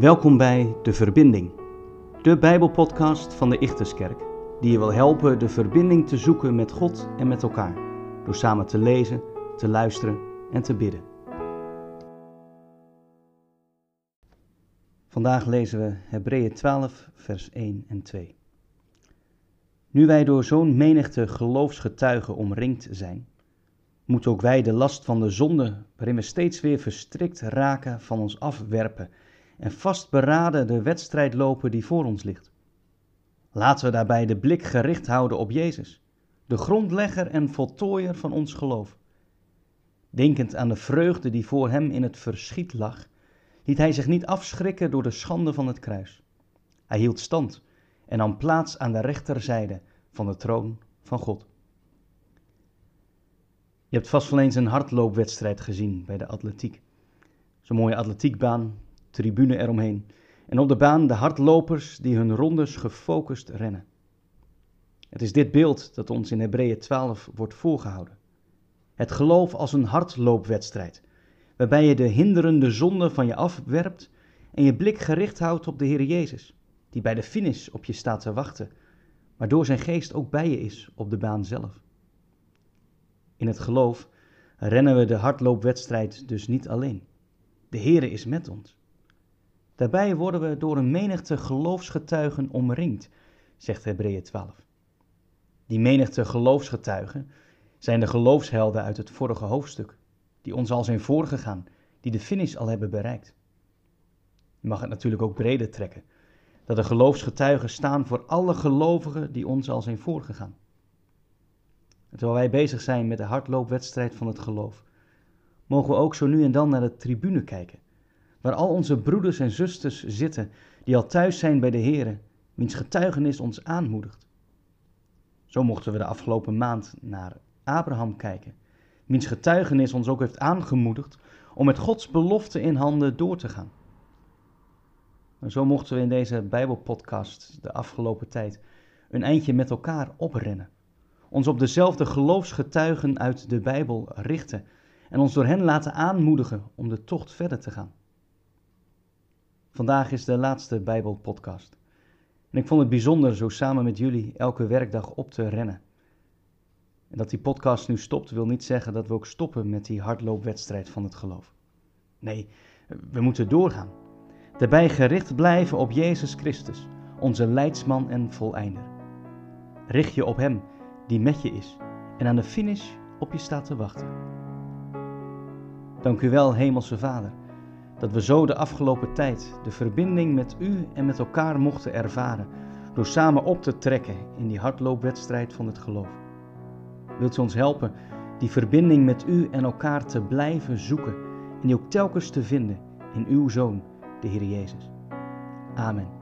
Welkom bij De Verbinding, de Bijbelpodcast van de Ichterskerk, die je wil helpen de verbinding te zoeken met God en met elkaar, door samen te lezen, te luisteren en te bidden. Vandaag lezen we Hebreeën 12, vers 1 en 2. Nu wij door zo'n menigte geloofsgetuigen omringd zijn, moeten ook wij de last van de zonde, waarin we steeds weer verstrikt raken, van ons afwerpen en vastberaden de wedstrijd lopen die voor ons ligt. Laten we daarbij de blik gericht houden op Jezus, de grondlegger en voltooier van ons geloof. Denkend aan de vreugde die voor hem in het verschiet lag, liet hij zich niet afschrikken door de schande van het kruis. Hij hield stand en nam plaats aan de rechterzijde van de troon van God. Je hebt vast wel eens een hardloopwedstrijd gezien bij de atletiek. Zo'n mooie atletiekbaan tribune eromheen. En op de baan de hardlopers die hun rondes gefocust rennen. Het is dit beeld dat ons in Hebreeën 12 wordt voorgehouden. Het geloof als een hardloopwedstrijd, waarbij je de hinderende zonde van je afwerpt en je blik gericht houdt op de Heer Jezus, die bij de finish op je staat te wachten, waardoor zijn geest ook bij je is op de baan zelf. In het geloof rennen we de hardloopwedstrijd dus niet alleen. De Heer is met ons. Daarbij worden we door een menigte geloofsgetuigen omringd, zegt Hebreeën 12. Die menigte geloofsgetuigen zijn de geloofshelden uit het vorige hoofdstuk, die ons al zijn voorgegaan, die de finish al hebben bereikt. Je mag het natuurlijk ook breder trekken, dat de geloofsgetuigen staan voor alle gelovigen die ons al zijn voorgegaan. Terwijl wij bezig zijn met de hardloopwedstrijd van het geloof, mogen we ook zo nu en dan naar de tribune kijken waar al onze broeders en zusters zitten die al thuis zijn bij de Here, wiens getuigenis ons aanmoedigt. Zo mochten we de afgelopen maand naar Abraham kijken, wiens getuigenis ons ook heeft aangemoedigd om met Gods belofte in handen door te gaan. En zo mochten we in deze Bijbelpodcast de afgelopen tijd een eindje met elkaar oprennen. Ons op dezelfde geloofsgetuigen uit de Bijbel richten en ons door hen laten aanmoedigen om de tocht verder te gaan. Vandaag is de laatste Bijbelpodcast. En ik vond het bijzonder zo samen met jullie elke werkdag op te rennen. En dat die podcast nu stopt wil niet zeggen dat we ook stoppen met die hardloopwedstrijd van het geloof. Nee, we moeten doorgaan. Daarbij gericht blijven op Jezus Christus, onze leidsman en voleinder. Richt je op Hem die met je is en aan de finish op je staat te wachten. Dank u wel, Hemelse Vader dat we zo de afgelopen tijd de verbinding met u en met elkaar mochten ervaren, door samen op te trekken in die hardloopwedstrijd van het geloof. Wilt u ons helpen die verbinding met u en elkaar te blijven zoeken en die ook telkens te vinden in uw Zoon, de Heer Jezus. Amen.